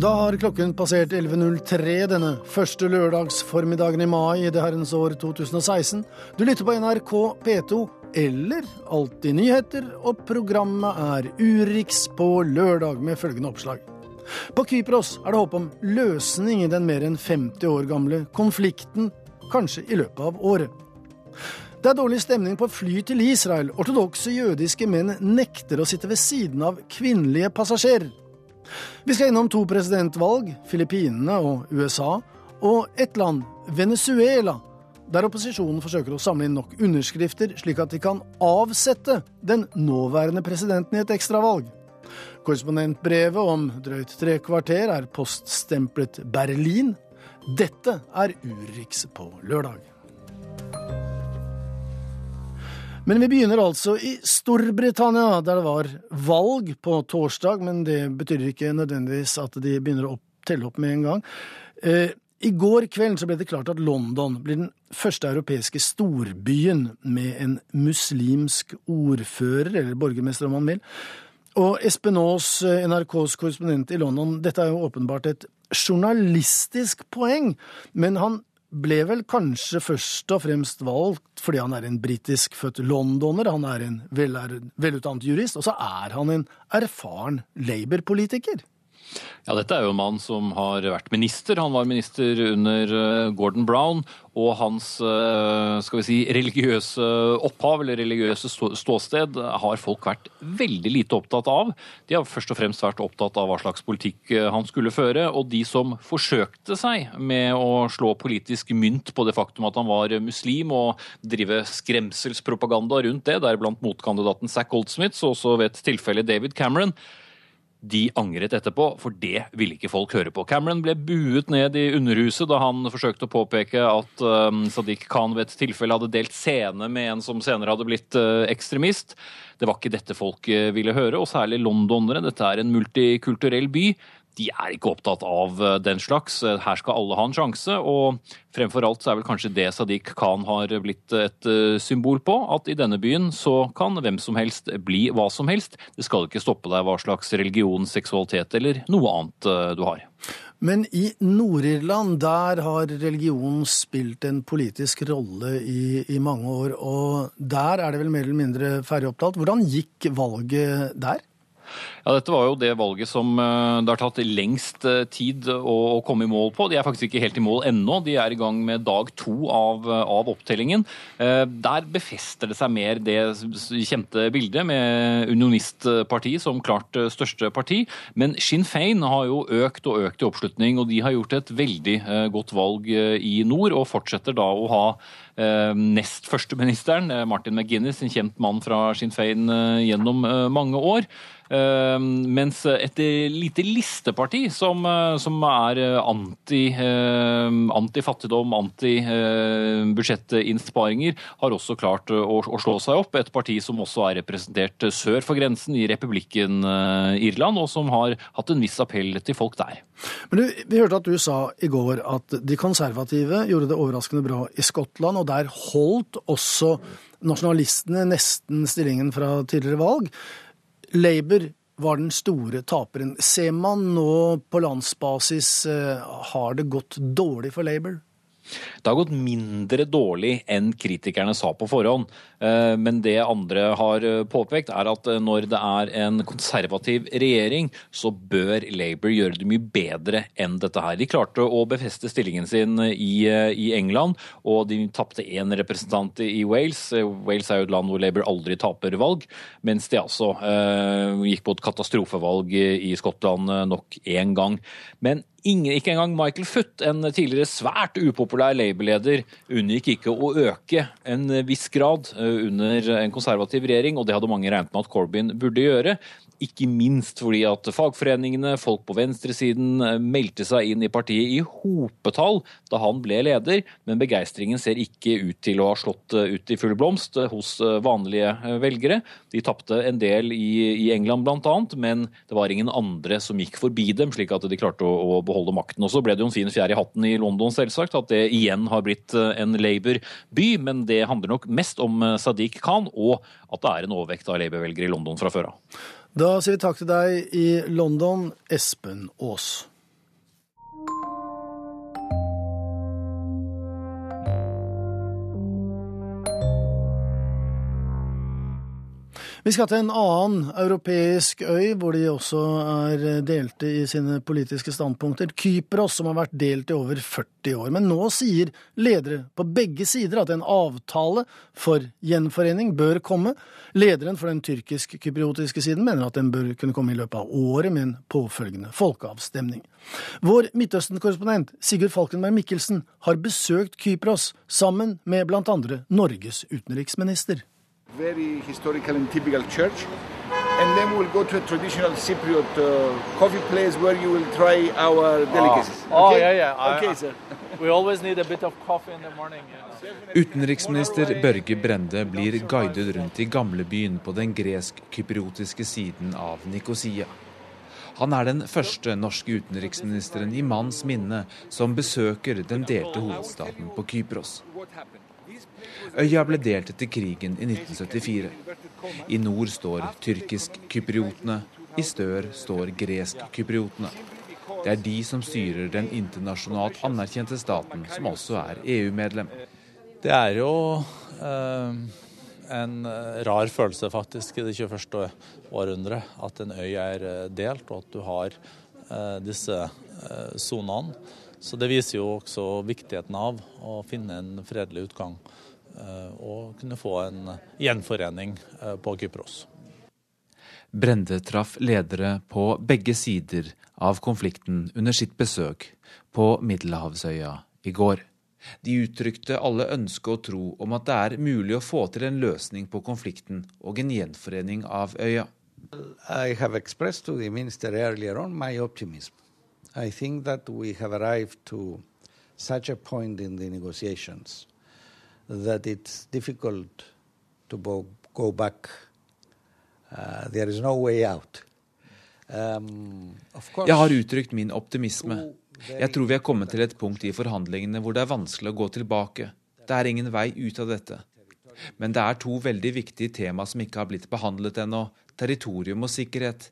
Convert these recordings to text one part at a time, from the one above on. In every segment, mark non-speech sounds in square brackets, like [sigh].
Da har klokken passert 11.03 denne første lørdagsformiddagen i mai i det herrens år 2016. Du lytter på NRK P2 eller Alltid nyheter, og programmet er Urix på lørdag med følgende oppslag. På Kypros er det håp om løsning i den mer enn 50 år gamle konflikten, kanskje i løpet av året. Det er dårlig stemning på fly til Israel. Ortodokse jødiske menn nekter å sitte ved siden av kvinnelige passasjerer. Vi skal innom to presidentvalg, Filippinene og USA, og ett land, Venezuela, der opposisjonen forsøker å samle inn nok underskrifter slik at de kan avsette den nåværende presidenten i et ekstravalg. Korrespondentbrevet om drøyt tre kvarter er poststemplet Berlin. Dette er Urix på lørdag. Men vi begynner altså i Storbritannia, der det var valg på torsdag. Men det betyr ikke nødvendigvis at de begynner å telle opp med en gang. Eh, I går kveld ble det klart at London blir den første europeiske storbyen med en muslimsk ordfører, eller borgermester om man vil. Og Espen Aas, eh, NRKs korrespondent i London, dette er jo åpenbart et journalistisk poeng, men han ble vel kanskje først og fremst valgt fordi han er en britisk født londoner, han er en velutdannet jurist, og så er han en erfaren Labour-politiker. Ja, Dette er jo en mann som har vært minister. Han var minister under eh, Gordon Brown. Og hans eh, skal vi si, religiøse opphav, eller religiøse ståsted, har folk vært veldig lite opptatt av. De har først og fremst vært opptatt av hva slags politikk eh, han skulle føre. Og de som forsøkte seg med å slå politisk mynt på det faktum at han var muslim, og drive skremselspropaganda rundt det, deriblant motkandidaten Zack Goldsmith, og også ved et tilfelle David Cameron, de angret etterpå, for det ville ikke folk høre på. Cameron ble buet ned i Underhuset da han forsøkte å påpeke at um, Sadiq Khan ved et tilfelle hadde delt scene med en som senere hadde blitt uh, ekstremist. Det var ikke dette folk uh, ville høre, og særlig londonere. Dette er en multikulturell by de er ikke opptatt av eh, den slags. Her skal alle ha en sjanse. Og fremfor alt så er vel kanskje det Sadiq Khan har blitt et eh, symbol på. At i denne byen så kan hvem som helst bli hva som helst. Det skal ikke stoppe deg hva slags religion, seksualitet eller noe annet eh, du har. Men i Nord-Irland, der har religion spilt en politisk rolle i, i, mange år. Og der er det vel mer eller mindre ferdig opptalt. Hvordan gikk valget der? Ja, Dette var jo det valget som eh, det har tatt lengst eh, tid å, komme i mål på. De er faktisk ikke helt i mål ennå. De er i gang med dag to av, av opptellingen. Eh, der befester det seg mer det kjente bildet med unionistpartiet som klart største parti. Men Sinn Fein har jo økt og økt i oppslutning, og de har gjort et veldig godt valg i nord, og fortsetter da å ha nest førsteministeren, Martin McGuinness, en kjent mann fra Sinn Fein gjennom mange år. Ehm, mens et lite listeparti som, eh, som er anti, ehm, anti-fattigdom, anti-budsjettinnsparinger, har også klart å, å, slå seg opp. Et parti som også er representert sør for grensen i republikken eh, Irland, og som har hatt en viss appell til folk der. Men du, Vi hørte at du sa i går at de konservative gjorde det overraskende bra i Skottland, og der holdt også nasjonalistene nesten stillingen fra tidligere valg. Labour var den store taperen. Ser man nå på landsbasis, eh, har det gått dårlig for Labour? Det har gått mindre dårlig enn kritikerne sa på forhånd. Eh, men det andre har eh, påpekt, er at eh, når det er en konservativ regjering, så bør Labour gjøre det mye bedre enn dette her. De klarte å befeste stillingen sin i, England, og de tapte én representant i Wales. Wales er jo et land hvor Labour aldri taper valg, mens de altså gikk på et katastrofevalg i Skottland nok én gang. Men Ingen, ikke engang Michael Foot, en tidligere svært upopulær Labour-leder, unngikk ikke å øke en viss grad eh, under en konservativ regjering, og det hadde mange regnet med at Corbyn burde gjøre. Ikke minst fordi at fagforeningene, folk på venstresiden, eh, meldte seg inn i partiet i hopetall da han ble leder, men begeistringen ser ikke ut til å ha slått eh, ut i full blomst eh, hos vanlige velgere. De tapte en del i, i England bl.a., men det var ingen andre som gikk forbi dem, slik at de klarte å, å beholde makten. Og så ble det jo en fin fjær i hatten i London, selvsagt, at det igjen har blitt en Labour-by, men det handler nok mest om Sadiq Khan, og at det er en overvekt av Labour-velgere i London fra før av. Da sier vi takk til deg i London, Espen Aas. Vi skal til en annen europeisk øy, hvor de også er delte i sine politiske standpunkter. Kypros, som har vært delt i over 40 år. Men nå sier ledere på begge sider at en avtale for gjenforening bør komme. Lederen for den tyrkisk-kypriotiske siden mener at den bør kunne komme i løpet av året med en påfølgende folkeavstemning. Vår Midtøsten-korrespondent Sigurd Falkenberg Mikkelsen har besøkt Kypros sammen med andre Norges utenriksminister very historical and typical church. And then we'll go to a traditional Cypriot uh, coffee place where you will try our ah. delicacies. Oh, okay? oh yeah, yeah. I, okay, sir. we always need a bit of coffee in the morning. Utenriksminister Børge Brende blir guidet rundt i gamlebyen på den gresk-kypriotiske siden av Nikosia. Han er den første norske utenriksministeren i manns minne som besøker den delte hovedstaden på Kypros. Øya ble delt etter krigen i 1974. I nord står tyrkisk-kypriotene, i stør står gresk-kypriotene. Det er de som styrer den internasjonalt anerkjente staten, som også er EU-medlem. Det er jo eh, en eh, rar følelse faktisk i det 21. århundret at en øy er eh, delt, og at du har eh, disse eh. Så det viser jo også viktigheten av å finne en fredelig utgang Eh, og kunne få en gjenforening eh, på Kypros. Brende traff ledere på begge sider av konflikten under sitt besøk på Middelhavsøya i går. De uttrykte alle ønske og tro om at det er mulig å få til en løsning på konflikten og en gjenforening av øya. I have expressed to the minister earlier on my optimism. I think that we have arrived to such a point in the negotiations that it's difficult to go back. Uh, there is no way out. Um, jeg har uttrykt min optimisme. Jeg tror vi er kommet til et punkt i forhandlingene hvor det er vanskelig å gå tilbake. Det er ingen vei ut av dette. Men det er to veldig viktige tema som ikke har blitt behandlet ennå. Territorium og sikkerhet.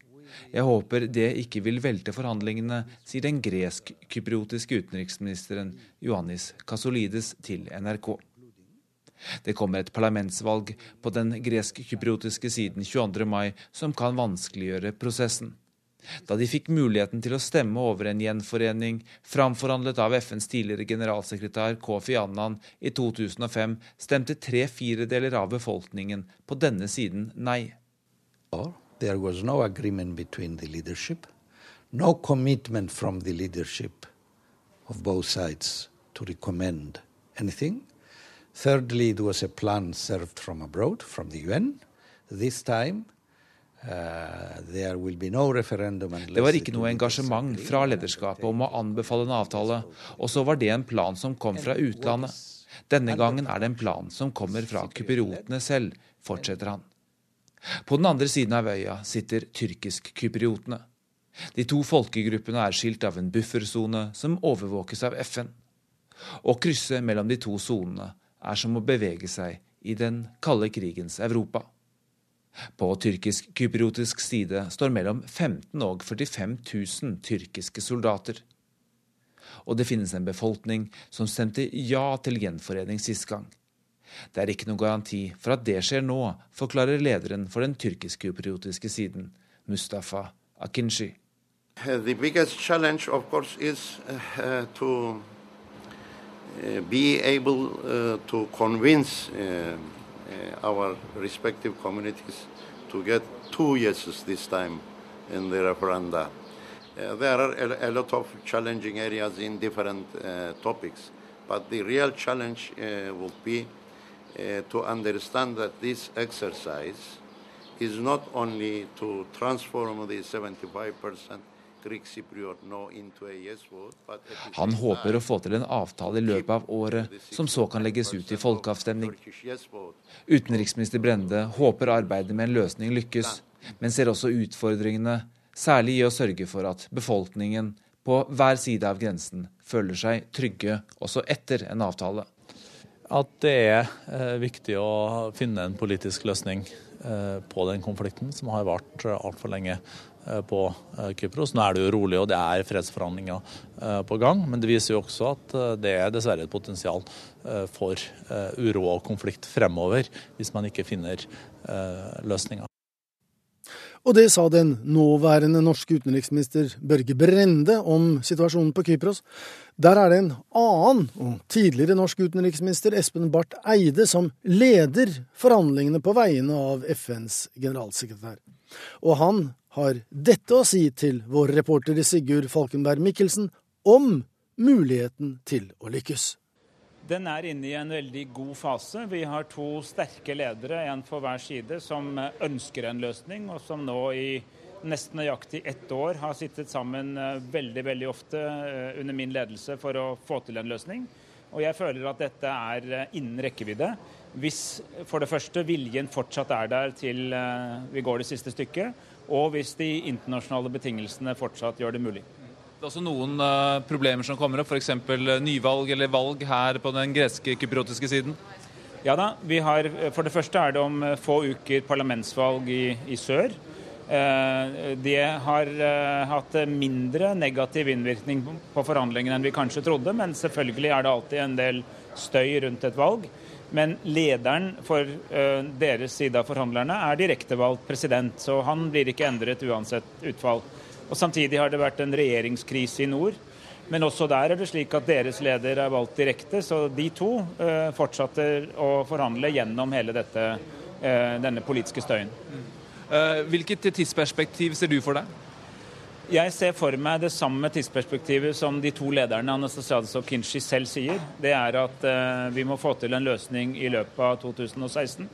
Jeg håper det ikke vil velte forhandlingene, sier den gresk-kypriotiske utenriksministeren Ioannis Kasolides til NRK. Det kommer et parlamentsvalg på den gresk-kypriotiske siden 22. mai som kan vanskeliggjøre prosessen. Da de fikk muligheten til å stemme over en gjenforening, framforhandlet av FNs tidligere generalsekretær Kofi Annan i 2005, stemte tre firedeler av befolkningen på denne siden nei. There was no agreement between the leadership, no commitment from the leadership of both sides to recommend anything. Thirdly, it was a plan served from abroad, from the UN. This time uh, det var ikke noe engasjement fra lederskapet om å anbefale en avtale, og så var det en plan som kom fra utlandet. Denne gangen er det en plan som kommer fra kypriotene selv, fortsetter han. På den andre siden av øya sitter tyrkisk-kypriotene. De to folkegruppene er skilt av en buffersone som overvåkes av FN. Å krysse mellom de to sonene er som å bevege seg i den kalde krigens Europa. På tyrkisk-kypriotisk side står mellom 15 og 45 000 tyrkiske soldater. Og det finnes en befolkning som stemte ja til gjenforening sist gang. Det er ikke noen garanti for at det skjer nå, forklarer lederen for den tyrkisk-kypriotiske siden, Mustafa Akinci. The biggest challenge, of course, Uh, be able uh, to convince uh, our respective communities to get two yeses this time in the referenda. Uh, there are a, a, lot of challenging areas in different uh, topics, but the real challenge uh, will be to understand that this exercise is not only to transform the 75 percent Han håper å få til en avtale i løpet av året, som så kan legges ut i folkeavstemning. Utenriksminister Brende håper arbeidet med en løsning lykkes, men ser også utfordringene, særlig i å sørge for at befolkningen på hver side av grensen føler seg trygge også etter en avtale. At det er eh, viktig å finne en politisk løsning eh, på den konflikten som har vart altfor lenge. Eh, på eh, Kypros. Nå er det jo rolig, og det er fredsforhandlinger eh, på gang. Men det viser jo også at det er dessverre et potensial for uro og konflikt fremover, hvis man ikke finner løsninger. Og det sa den nåværende norske utenriksminister Børge Brende om situasjonen på Kypros. Der er det en annen og tidligere norsk utenriksminister, Espen Barth Eide, som leder forhandlingene på vegne av FNs generalsekretær. Og han har dette å si til vår reporter Sigurd Falkenberg Mikkelsen om muligheten til å lykkes. Den er inne i en veldig god fase. Vi har to sterke ledere, en for hver side, som ønsker en løsning, og som nå i nesten nøyaktig ett år har sittet sammen eh, veldig veldig ofte eh, under min ledelse for å få til en løsning. Og jeg føler at dette er eh, innen rekkevidde. Hvis for det første viljen fortsatt er der til vi går det siste stykket, og hvis de internasjonale betingelsene fortsatt gjør det mulig. Det er også noen uh, problemer som kommer opp, f.eks. Uh, nyvalg eller valg her på den greske kypriotiske siden? Ja da. vi har, eh, For det første er det om få uker parlamentsvalg i, i sør. Uh, det har hatt mindre negativ innvirkning på forhandlingene enn vi kanskje trodde, men selvfølgelig er det alltid en del støy rundt et valg. Men lederen for deres side av forhandlerne er direktevalgt president, så han blir ikke endret uansett utfall. Og Samtidig har det vært en regjeringskrise i nord. Men også der er det slik at deres leder er valgt direkte, så de to uh, fortsetter å forhandle gjennom hele dette, uh, denne politiske støyen. Hvilket tidsperspektiv ser du for deg? Jeg ser for meg det samme tidsperspektivet som de to lederne Anastasiades og Kinshi selv sier. Det er at vi må få til en løsning i løpet av 2016.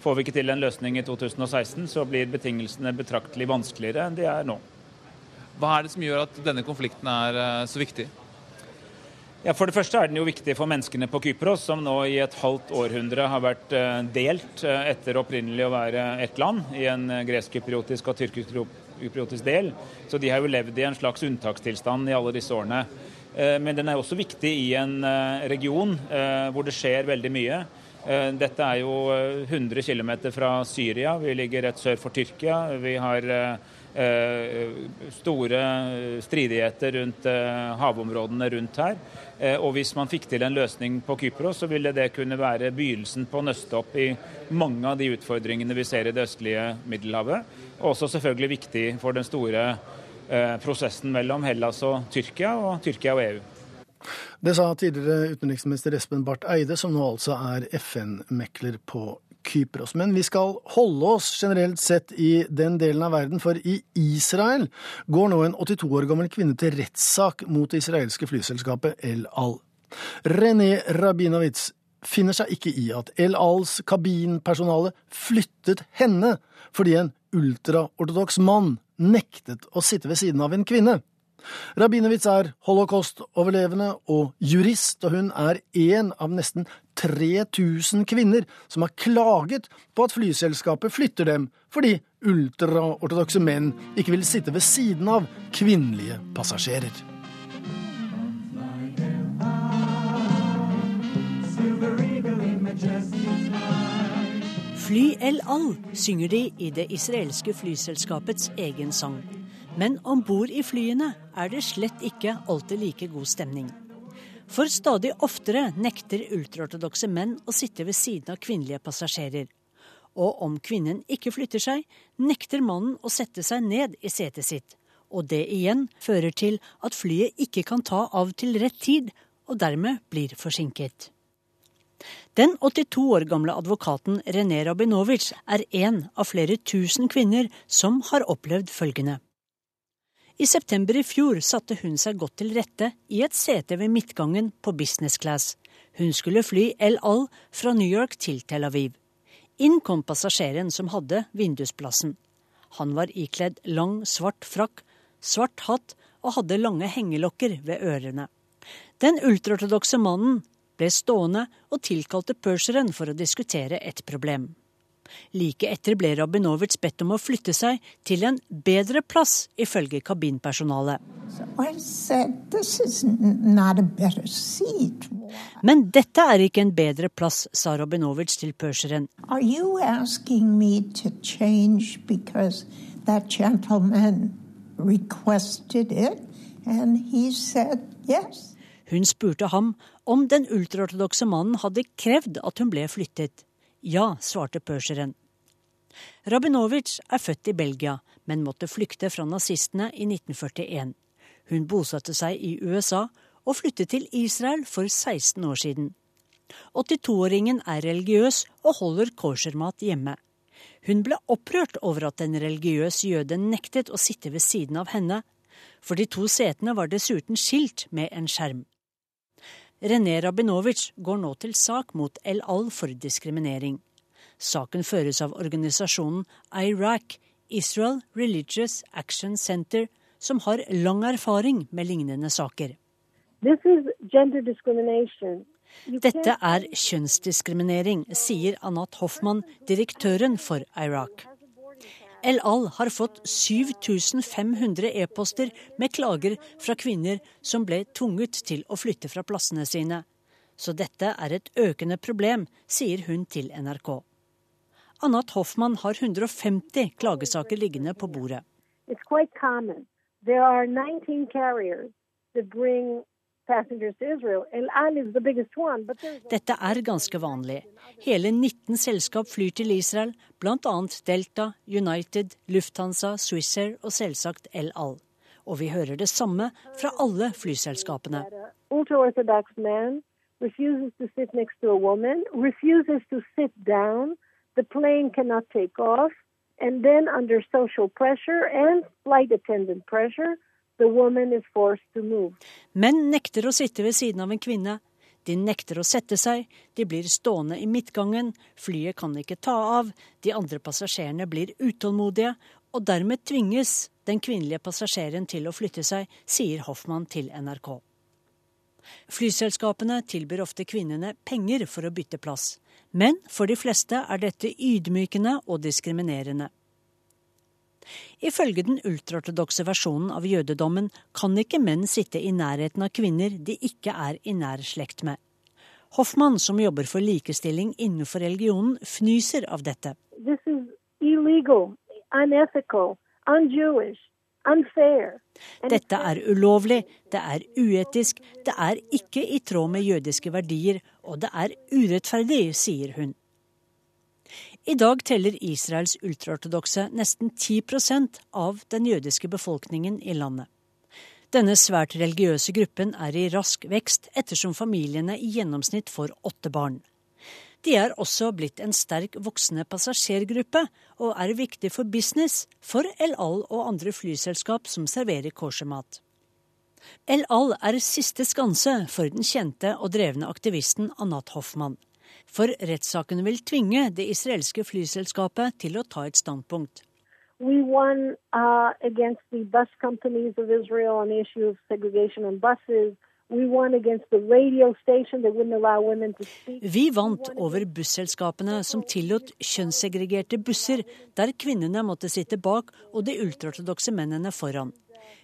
Får vi ikke til en løsning i 2016, så blir betingelsene betraktelig vanskeligere enn de er nå. Hva er det som gjør at denne konflikten er eh, så viktig? Ja, For det første er den jo viktig for menneskene på Kypros, som nå i et halvt århundre har vært eh, delt eh, etter opprinnelig å være ett land, i en gresk-kypriotisk og tyrkisk-kypriotisk del. Så de har jo levd i en slags unntakstilstand i alle disse årene. Men den er også viktig i en region hvor det skjer veldig mye. Dette er jo 100 km fra Syria, vi ligger rett sør for Tyrkia. Vi har Eh, store stridigheter rundt eh, havområdene rundt her. Eh, og hvis man fikk til en løsning på Kypros, så ville det kunne være begynnelsen på å nøste opp i mange av de utfordringene vi ser i det østlige Middelhavet. Og også selvfølgelig viktig for den store prosessen mellom Hellas og Tyrkia, og Tyrkia og EU. Det sa tidligere utenriksminister Espen Barth Eide, som nå altså er FN-mekler på Kypros. Men vi skal holde oss generelt sett i den delen av verden, for i Israel går nå en 82 år gammel kvinne til rettssak mot det israelske flyselskapet El Al. René Rabinowitz finner seg ikke i at El Als kabinpersonale flyttet henne fordi en ultraortodoks mann nektet å sitte ved siden av en kvinne. Rabinowitz er holocaust-overlevende og jurist, og hun er en av nesten 3000 kvinner som har klaget på at flyselskapet flytter dem fordi ultraortodokse menn ikke vil sitte ved siden av kvinnelige passasjerer. Fly El Al synger de i det israelske flyselskapets egen sang. Men om bord i flyene er det slett ikke alltid like god stemning. For stadig oftere nekter ultraortodokse menn å sitte ved siden av kvinnelige passasjerer. Og om kvinnen ikke flytter seg, nekter mannen å sette seg ned i setet sitt. Og det igjen fører til at flyet ikke kan ta av til rett tid, og dermed blir forsinket. Den 82 år gamle advokaten René Rabinovic er en av flere tusen kvinner som har opplevd følgende. I september i fjor satte hun seg godt til rette i et sete ved midtgangen på business class. Hun skulle fly El Al fra New York til Tel Aviv. Inn kom passasjeren som hadde vindusplassen. Han var ikledd lang, svart frakk, svart hatt og hadde lange hengelokker ved ørene. Den ultraortodokse mannen ble stående og tilkalte purseren for å diskutere et problem. Like etter ble Rabinovitsj bedt om å flytte seg til en bedre plass, ifølge kabinpersonalet. Men dette er ikke en bedre plass, sa Rabinovitsj til pørseren. Hun spurte ham om den ultraortodokse mannen hadde krevd at hun ble flyttet. Ja, svarte perseren. Rabinovic er født i Belgia, men måtte flykte fra nazistene i 1941. Hun bosatte seg i USA og flyttet til Israel for 16 år siden. 82-åringen er religiøs og holder koshermat hjemme. Hun ble opprørt over at en religiøs jøde nektet å sitte ved siden av henne, for de to setene var dessuten skilt med en skjerm. René Rabinovic går nå til sak mot El Al for diskriminering. Saken føres av organisasjonen Iraq, Israel Religious Action Center, som har lang erfaring med lignende saker. Dette er kjønnsdiskriminering, sier Anat Hoffmann, direktøren for Iraq. El Al har fått 7500 e-poster med klager fra kvinner som ble tvunget til å flytte fra plassene sine. Så dette er et økende problem, sier hun til NRK. Anat Hoffmann har 150 klagesaker liggende på bordet. There are 19 carriers that bring dette er ganske vanlig. Hele 19 selskap flyr til Israel, bl.a. Delta, United, Lufthansa, Swissair og selvsagt El Al. Og vi hører det samme fra alle flyselskapene. refuses to sit next to a woman, refuses to sit down. The plane cannot take off. And then, under social pressure and flight attendant pressure, Menn nekter å sitte ved siden av en kvinne. De nekter å sette seg, de blir stående i midtgangen, flyet kan ikke ta av, de andre passasjerene blir utålmodige, og dermed tvinges den kvinnelige passasjeren til å flytte seg, sier Hoffmann til NRK. Flyselskapene tilbyr ofte kvinnene penger for å bytte plass, men for de fleste er dette ydmykende og diskriminerende. Ifølge den ultraortodokse versjonen av jødedommen kan ikke menn sitte i nærheten av kvinner de ikke er i nær slekt med. Hoffmann, som jobber for likestilling innenfor religionen, fnyser av dette. Illegal, unethical, dette er ulovlig, det er uetisk, det er ikke i tråd med jødiske verdier, og det er urettferdig, sier hun. I dag teller Israels ultraortodokse nesten 10% av den jødiske befolkningen i landet. Denne svært religiøse gruppen er i rask vekst ettersom familiene i gjennomsnitt får åtte barn. De er også blitt en sterk voksende passasjergruppe, og er viktig for business for El Al og andre flyselskap som serverer koshermat. El Al er siste skanse for den kjente og drevne aktivisten Anat Hoffmann. For rettssaken vil tvinge det israelske flyselskapet til å ta et standpunkt. We won uh, against the bus companies of Israel on the issue of segregation on buses. Vi vant over busselskapene som tillot kjønnssegregerte busser, der kvinnene måtte sitte bak og de ultraortodokse mennene foran.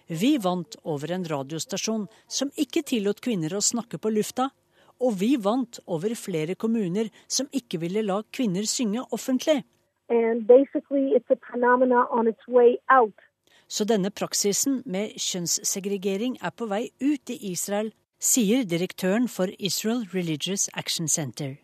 Vi vant over en radiostasjon som ikke tillot kvinner å snakke på lufta, og vi vant over flere kommuner som ikke ville la kvinner synge offentlig. Så denne praksisen med kjønnssegregering er på vei ut i Israel, sier direktøren for Israel Religious Action Center.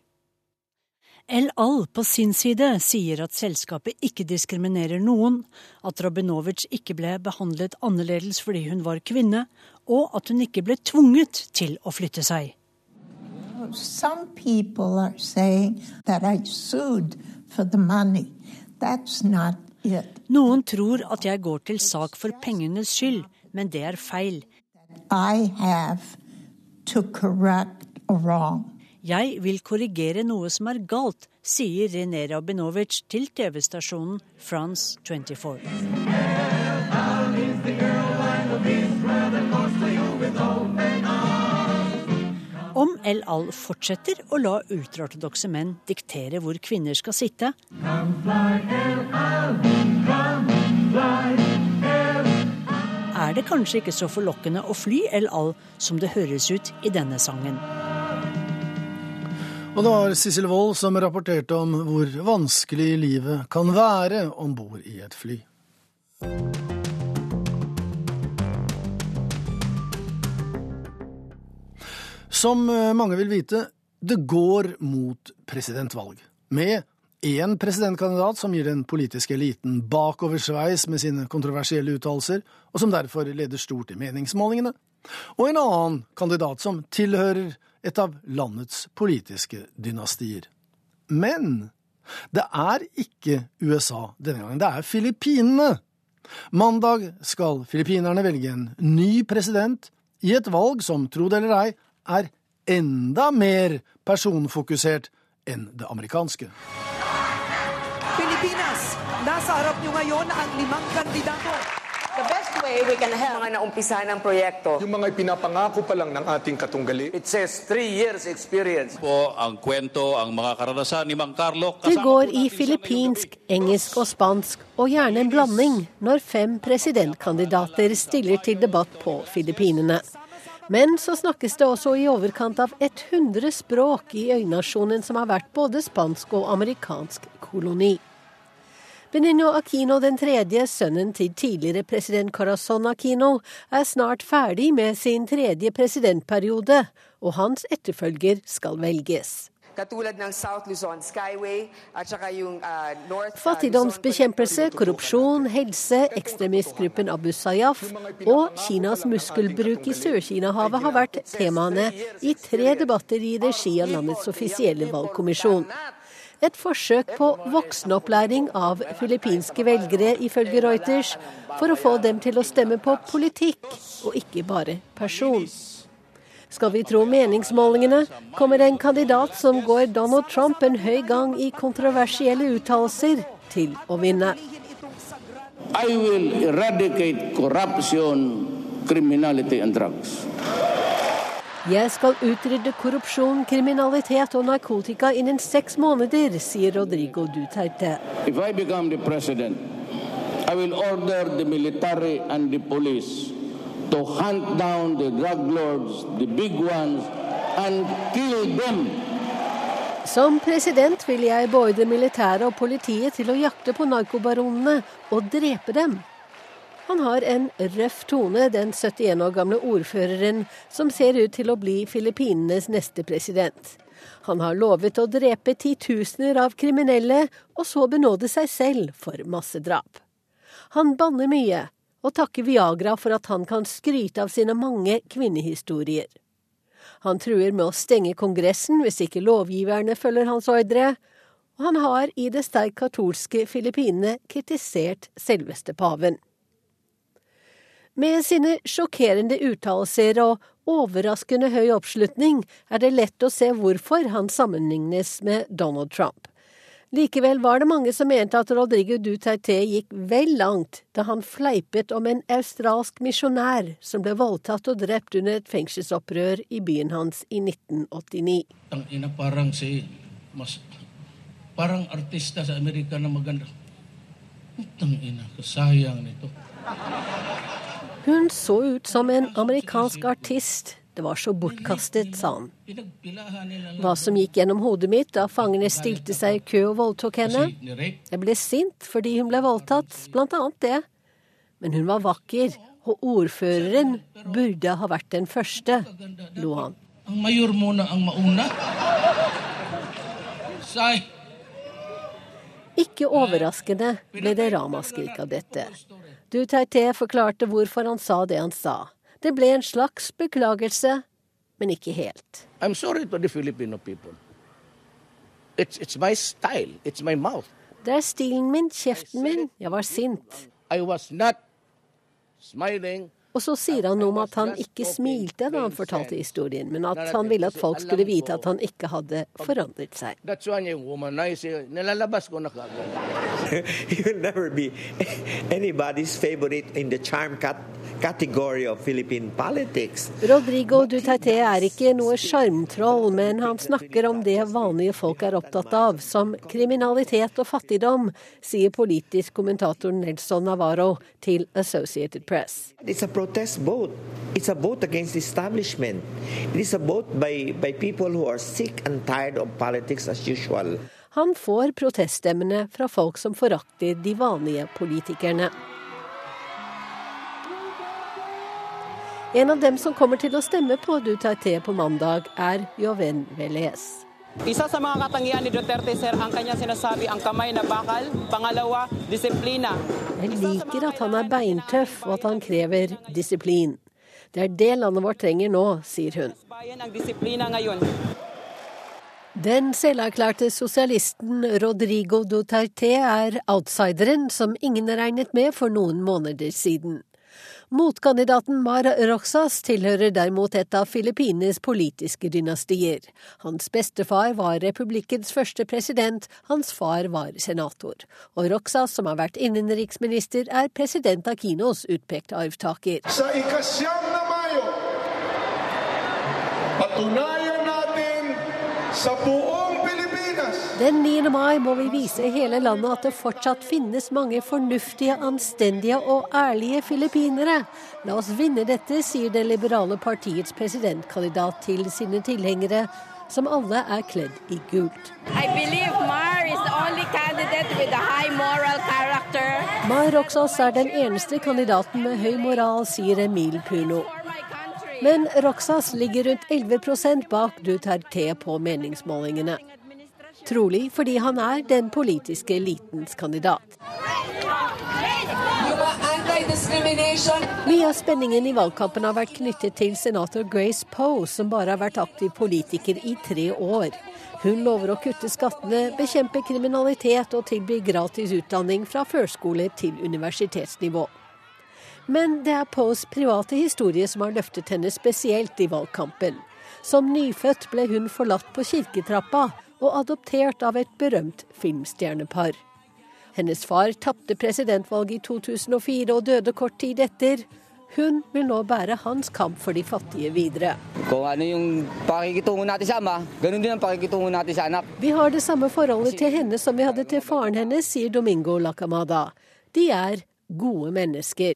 El Al på sin side sier at selskapet ikke diskriminerer noen, at Rabinovic ikke ble behandlet annerledes fordi hun var kvinne, og at hun ikke ble tvunget til å flytte seg. Some people are saying that I sued for the money. That's not it. Noen tror at jeg går til sak for pengenes skyld, men det er feil. I have to correct a wrong. Jeg vil korrigere noe som er galt, sier René Rabinovic til TV-stasjonen France 24. El Al fortsetter å la ultraortodokse menn diktere hvor kvinner skal sitte. Er det kanskje ikke så forlokkende å fly El Al som det høres ut i denne sangen? Og det var Sissel Wold som rapporterte om hvor vanskelig livet kan være om bord i et fly. Som eh, mange vil vite, det går mot presidentvalg. Med én presidentkandidat som gir den politiske eliten bakoversveis med sine kontroversielle uttalelser, og som derfor leder stort i meningsmålingene, og en annen kandidat som tilhører et av landets politiske dynastier. Men det er ikke USA denne gangen, det er Filippinene. Mandag skal filippinerne velge en ny president i et valg som, tro det eller ei, er enda mer personfokusert enn det amerikanske. Pilipinas, nasa harap nyo ngayon ang limang kandidato. The best way we can help mga naumpisahan ng proyekto. Yung mga ipinapangako pa lang ng ating katunggali. It says three years experience. Po ang kwento, ang mga karanasan ni Mang Carlo. Det går i filippinsk, engelsk og spansk, og gjerne en blanding, når fem presidentkandidater stiller til debatt på Filippinene. Men så snakkes det også i overkant av 100 språk i øynasjonen som har vært både spansk og amerikansk koloni. Benigno Aquino den tredje, sønnen til tidligere president Corazon Aquino, er snart ferdig med sin tredje presidentperiode, og hans etterfølger skal velges. Fattigdomsbekjempelse, korrupsjon, helse, ekstremistgruppen Abu Sayyaf og Kinas muskelbruk i Sør-Kina-havet har vært temaene i tre debatter i regi av landets offisielle valgkommisjon. Et forsøk på voksenopplæring av filippinske velgere, ifølge Reuters, for å få dem til å stemme på politikk og ikke bare person. Skal vi tro meningsmålingene, kommer en kandidat som går Donald Trump en høy gang i kontroversielle uttalelser, til å vinne. I will eradicate corruption, criminality and drugs. Jeg skal utrydde korrupsjon, kriminalitet og narkotika innen seks måneder, sier Rodrigo Duterte. If I become the president, I will order the military and the police to hunt down the drug lords, the big ones, and kill them. Som president vil jeg beordre militæret og politiet til å jakte på narkobaronene og drepe dem. Han har en røff tone, den 71 år gamle ordføreren, som ser ut til å bli Filippinenes neste president. Han har lovet å drepe titusener av kriminelle, og så benåde seg selv for massedrap. Han banner mye, og takker Viagra for at han kan skryte av sine mange kvinnehistorier. Han truer med å stenge Kongressen hvis ikke lovgiverne følger hans ordre, og han har i det sterkt katolske Filippinene kritisert selveste paven. Med sine sjokkerende uttalelser og overraskende høy oppslutning er det lett å se hvorfor han sammenlignes med Donald Trump. Likevel var det mange som mente at Rodrigo Duterte gikk vel langt da han fleipet om en australsk misjonær som ble voldtatt og drept under et fengselsopprør i byen hans i 1989. Parang, si, mas, parang artista sa Amerika na maganda. Ina, kasayang nito. Hun så ut som en amerikansk artist. Det var så bortkastet, sa han. Hva som gikk gjennom hodet mitt da fangene stilte seg i kø og voldtok henne? Jeg ble sint fordi hun ble voldtatt, blant annet det. Men hun var vakker, og ordføreren burde ha vært den første, lo han. Ikke overraskende ble det ramaskrik av dette. Duterte forklarte hvorfor han sa det han sa. Det ble en slags beklagelse, men ikke helt. I'm sorry to the Filipino people. It's, it's my style. It's my mouth. Det er stilen min, kjeften min. Jeg var sint. I was not smiling. Og så sier han noe om at han ikke smilte da han fortalte historien, men at han ville at folk skulle vite at han ikke hadde forandret seg. Will [laughs] never be anybody's favorite in the charm cat category of Philippine politics. Rodrigo Duterte er ikke noe sjarmtroll, men han snakker om det vanlige folk er opptatt av, som kriminalitet og fattigdom, sier politisk kommentator Nelson Navarro til Associated Press. It's a protest boat. It's a boat against establishment. It is a boat by, by people who are sick and tired of politics as usual. Han får proteststemmene fra folk som forakter de vanlige politikerne. En av dem som kommer til å stemme på Duterte på mandag, er Joven Velez. Isa sa mga katangian ni Duterte, sir, ang kanya sinasabi, ang kamay na bakal. Pangalawa, disiplina. Jeg liker at han er beintøff og at han krever disiplin. Det er det landet vårt trenger nå, sier hun. Den selverklærte sosialisten Rodrigo Duterte er outsideren som ingen regnet med for noen måneder siden. Motkandidaten Mar Roxas tilhører derimot et av Filippines politiske dynastier. Hans bestefar var republikkens første president, hans far var senator. Og Roxas, som har vært innenriksminister, er president Aquinos utpekte arvtaker. Sa Den 9. mai må vi vise hele landet at det fortsatt finnes mange fornuftige, anstendige og ærlige filippinere. La oss vinne dette, sier det liberale partiets presidentkandidat til sine tilhengere, som alle er kledd i gult. Mar Roxas er den eneste kandidaten med høy moral, sier Emil Puno. Men Roxas ligger rundt 11% bak Duterte på meningsmålingene. Trolig fordi han er den politiske elitens kandidat. Mye av spenningen i valgkampen har vært knyttet til senator Grace Poe, som bare har vært aktiv politiker i tre år. Hun lover å kutte skattene, bekjempe kriminalitet og tilby gratis utdanning fra førskole til universitetsnivå. Men det er Poes private historie som har løftet henne spesielt i valgkampen. Som nyfødt ble hun forlatt på kirketrappa og adoptert av et berømt filmstjernepar. Hennes far tapte presidentvalget i 2004 og døde kort tid etter. Hun vil nå bære hans kamp for de fattige videre. Vi har det samme forholdet til henne som vi hadde til faren hennes, sier Domingo Lacamada. De er gode mennesker.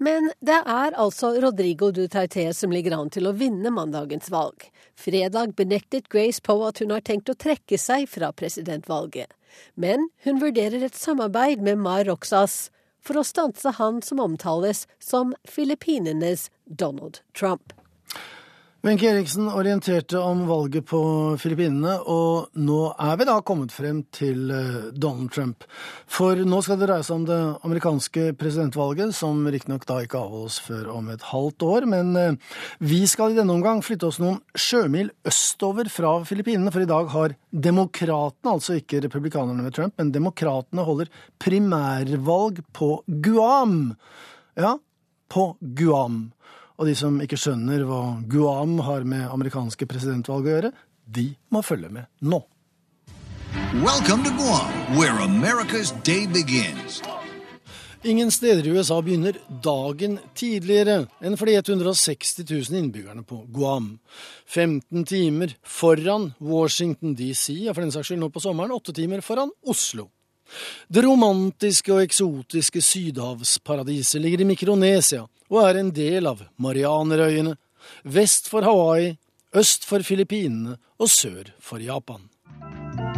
Men det er altså Rodrigo Duterte som ligger an til å vinne mandagens valg. Fredag benektet Grace Poe at hun har tenkt å trekke seg fra presidentvalget. Men hun vurderer et samarbeid med Mar Roxas for å stanse han som omtales som Filippinenes Donald Trump. Wenche Eriksen orienterte om valget på Filippinene, og nå er vi da kommet frem til eh, Donald Trump. For nå skal det dreie seg om det amerikanske presidentvalget, som riktignok da ikke avholdes før om et halvt år. Men eh, vi skal i denne omgang flytte oss noen sjømil østover fra Filippinene, for i dag har demokratene, altså ikke republikanerne med Trump, men demokratene holder primærvalg på Guam. Ja, på Guam. Og de som ikke skjønner hva Guam har med amerikanske presidentvalg å gjøre, de må følge med nå. Welcome to Guam, where America's day begins. Ingen steder i USA begynner dagen tidligere enn for de 160 000 innbyggerne på Guam. 15 timer foran Washington DC, og for den saks skyld nå på sommeren 8 timer foran Oslo. Det romantiske og eksotiske sydhavsparadiset ligger i Mikronesia og er en del av Marianerøyene, vest for Hawaii, øst for Filippinene og sør for Japan.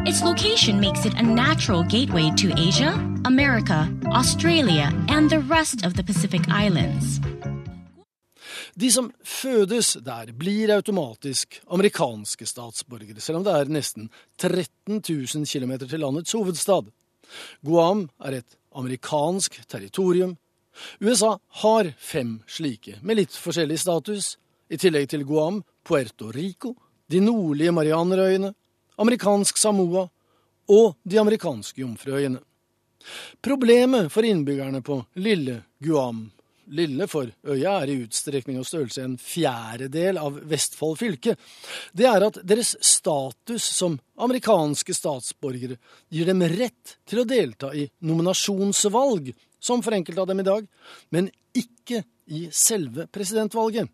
Its location makes it a natural gateway to Asia, America, Australia, and the rest of the Pacific Islands. De som fødes der, blir automatisk amerikanske statsborgere, selv om det er nesten 13 000 km til landets hovedstad. Guam er et amerikansk territorium. USA har fem slike, med litt forskjellig status. I tillegg til Guam, Puerto Rico, de nordlige Marianerøyene, amerikansk Samoa og de amerikanske Jomfruøyene. Problemet for innbyggerne på lille Guam Lille for øya er i utstrekning og størrelse en fjerdedel av Vestfold fylke. Det er at deres status som amerikanske statsborgere gir dem rett til å delta i nominasjonsvalg, som for enkelte av dem i dag, men ikke i selve presidentvalget.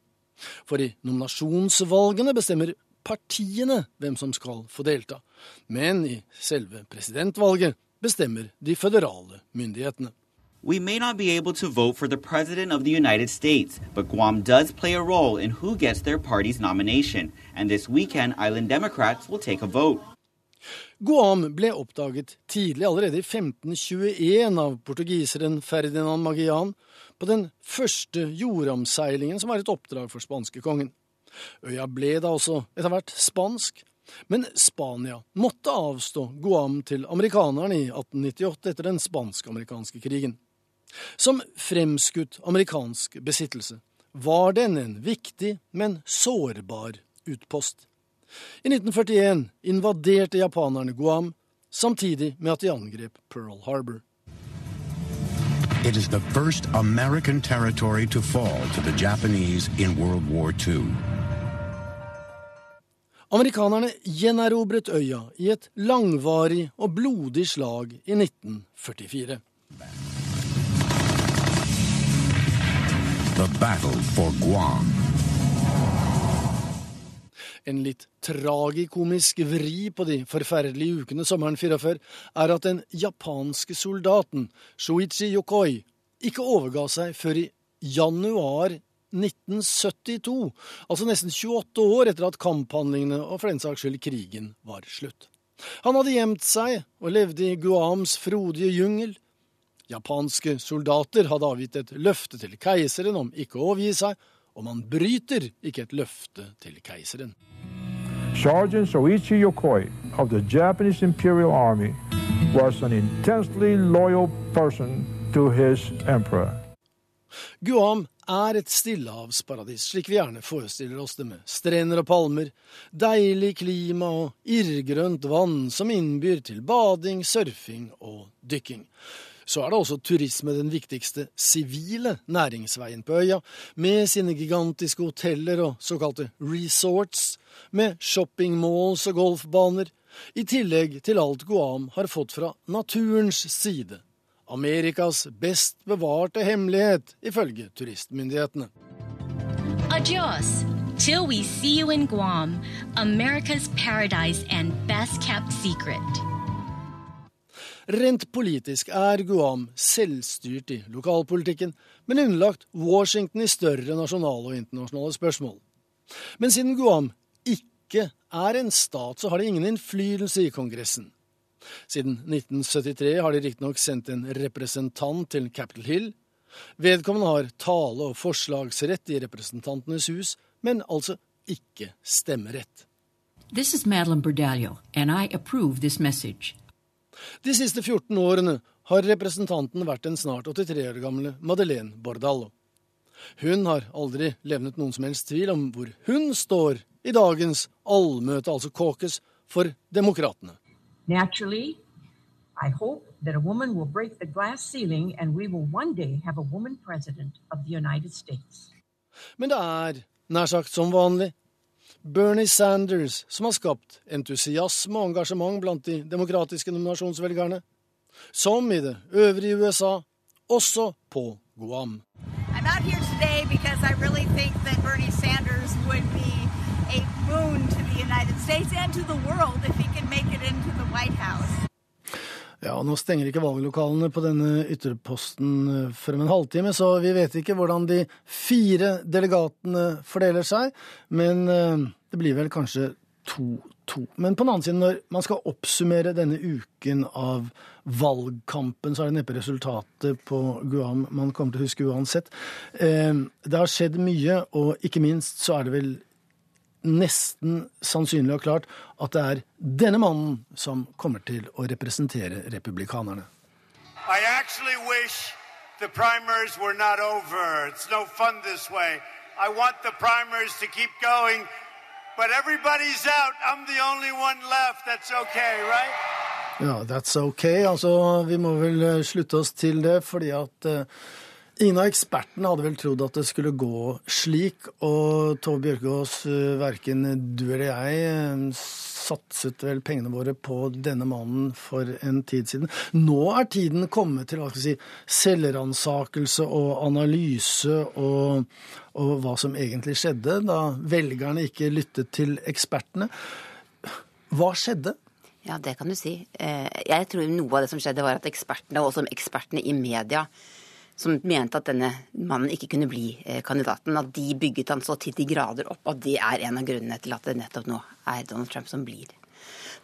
For i nominasjonsvalgene bestemmer partiene hvem som skal få delta, men i selve presidentvalget bestemmer de føderale myndighetene. We may not be able to vote for the President of the United States, but Guam does play a role in who gets their party's nomination, and this weekend Island Democrats will take a vote. Guam ble oppdaget tidlig, allerede i 1521, av portugiseren Ferdinand Magellan på den første jordomseilingen, som var et oppdrag for spanskekongen. Øya ble da også etter hvert spansk, Men Spania måtte avstå Guam til amerikanerne i 1898 etter den spansk-amerikanske krigen. Som fremskutt amerikansk besittelse var den en viktig, men sårbar utpost. I 1941 invaderte japanerne Guam, samtidig med at de angrep Pearl Harbor. It is the first American territory to fall to the Japanese in World War II. Amerikanerne gjenerobret øya i et langvarig og blodig slag i 1944. The battle for Guam. En litt tragikomisk vri på de forferdelige ukene sommeren 44 er at den japanske soldaten Shoichi Yokoi ikke overga seg før i januar 1972, altså nesten 28 år etter at kamphandlingene og for den saks skyld krigen var slutt. Han hadde gjemt seg og levde i Guams frodige jungel. Japanske soldater hadde avgitt et løfte til keiseren om ikke å overgi seg, og man bryter ikke et løfte til keiseren. Sergeant Soichi Yokoi of the Japanese Imperial Army was an intensely loyal person to his emperor. Guam er et stillehavsparadis, slik vi gjerne forestiller oss det, med strender og palmer, deilig klima og irrgrønt vann som innbyr til bading, surfing og dykking. Så er det også turisme den viktigste sivile næringsveien på øya, med sine gigantiske hoteller og såkalte resorts, med shoppingmalls og golfbaner, i tillegg til alt Guam har fått fra naturens side. Amerikas best bevarte hemmelighet, ifølge turistmyndighetene. Adios. Till we see you in Guam, America's paradise and best kept secret. Rent politisk er Guam selvstyrt i lokalpolitikken, men underlagt Washington i større nasjonale og internasjonale spørsmål. Men siden Guam ikke er en stat, så har det ingen innflytelse i Kongressen. Siden 1973 har de riktignok sendt en representant til Capitol Hill. Vedkommende har tale- og forslagsrett i Representantenes hus, men altså ikke stemmerett. This is Madeline Bordallo, and I approve this message. De siste 14 årene har representanten vært den snart 83 år gamle Madeleine Bordallo. Hun har aldri levnet noen som helst tvil om hvor hun står i dagens allmøte, altså caucus, for demokratene. Naturally, I hope that a woman will break the glass ceiling and we will one day have a woman president of the United States. Men det er, nær sagt som vanlig, Bernie Sanders som har skapt entusiasme og engasjement blant de demokratiske nominasjonsvelgerne. Som i det øvrige USA, også på Guam. I'm out here today because I really think that Bernie Sanders would be a boon to the United States and to the world if he can make it into the White House. Ja, Nå stenger ikke valglokalene på denne ytterposten eh, før om en halvtime, så vi vet ikke hvordan de fire delegatene fordeler seg. Men eh, det blir vel kanskje to-to. Men på den annen side, når man skal oppsummere denne uken av valgkampen, så er det neppe resultatet på Guam man kommer til å huske uansett. Eh, det har skjedd mye, og ikke minst så er det vel nesten sannsynlig og klart at det er denne mannen som kommer til å representere republikanerne. I actually wish the primaries were not over. It's no fun this way. I want the primaries to keep going, but everybody's out. I'm the only one left. That's okay, right? Ja, that's okay. Altså, vi må vel eh, slutte oss til det, fordi at eh, ingen av ekspertene hadde vel trodd at det skulle gå slik. Og Tove Bjørgaas, eh, verken du eller jeg, eh, satset vel pengene våre på denne mannen for en tid siden. Nå er tiden kommet til hva si, selvransakelse og analyse og, og hva som egentlig skjedde da velgerne ikke lyttet til ekspertene. Hva skjedde? Ja, det kan du si. Eh, Jeg tror noe av det som skjedde, var at ekspertene, og også ekspertene i media, som mente at denne mannen ikke kunne bli eh, kandidaten, at de bygget han så til de grader opp. Og det er en av grunnene til at det nettopp nå er Donald Trump som blir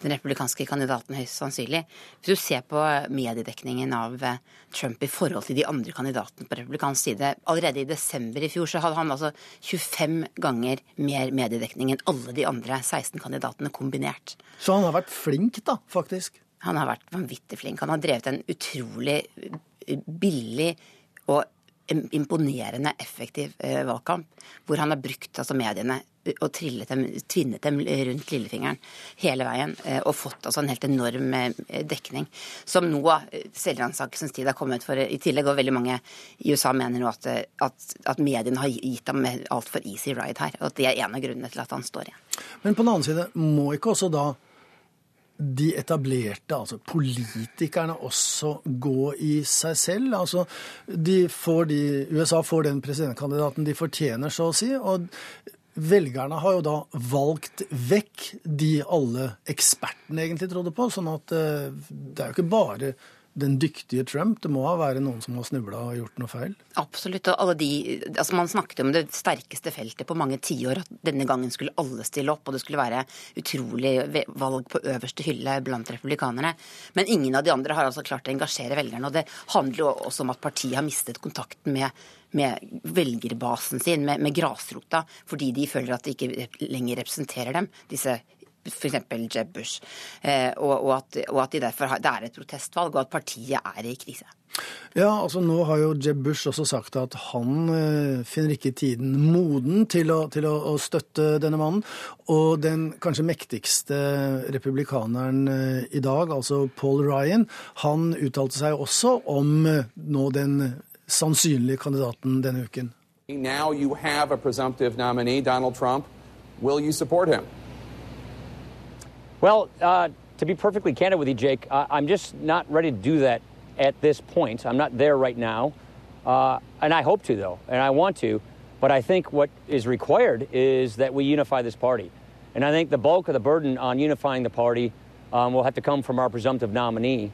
den republikanske kandidaten, høyst sannsynlig. Hvis du ser på mediedekningen av eh, Trump i forhold til de andre kandidatene på republikansk side Allerede i desember i fjor så hadde han altså 25 ganger mer mediedekning enn alle de andre 16 kandidatene kombinert. Så han har vært flink, da, faktisk? Han har vært vanvittig flink. Han har drevet en utrolig billig og imponerende effektiv eh, valgkamp, hvor han har brukt altså, mediene og dem, tvinnet dem rundt lillefingeren hele veien, eh, og fått altså, en helt enorm eh, dekning. Som nå selvransakelsens tid har kommet for. I tillegg, og veldig mange i USA mener nå at, at, at mediene har gitt ham altfor easy ride her. Og at det er en av grunnene til at han står igjen. Men på den annen side, må ikke også da de etablerte, altså politikerne, også gå i seg selv? Altså, de får de, USA får den presidentkandidaten de fortjener, så å si. og Velgerne har jo da valgt vekk de alle ekspertene egentlig trodde på. sånn at eh, det er jo ikke bare den dyktige Trump. Det må ha være noen som har snubla og gjort noe feil? Absolutt. og alle de, altså Man snakket om det sterkeste feltet på mange tiår. At denne gangen skulle alle stille opp, og det skulle være utrolig valg på øverste hylle blant republikanerne. Men ingen av de andre har altså klart å engasjere velgerne. og Det handler jo også om at partiet har mistet kontakten med med velgerbasen sin, med, med, grasrota, fordi de føler at de ikke lenger representerer dem, disse f.eks. Jeb Bush. Eh, og, og, at, og, at, de derfor har, det er et protestvalg, og at partiet er i krise. Ja, altså Nå har jo Jeb Bush også sagt at han eh, finner ikke tiden moden til, å, til å, å, støtte denne mannen. Og den kanskje mektigste republikaneren eh, i dag, altså Paul Ryan, han uttalte seg også om eh, nå den sannsynlige kandidaten denne uken. Now you have a presumptive nominee, Donald Trump. Will you support him? Well, uh, to be perfectly candid with you, Jake, uh, I'm just not ready to do that at this point. I'm not there right now. Uh, and I hope to, though, and I want to. But I think what is required is that we unify this party. And I think the bulk of the burden on unifying the party um, will have to come from our presumptive nominee.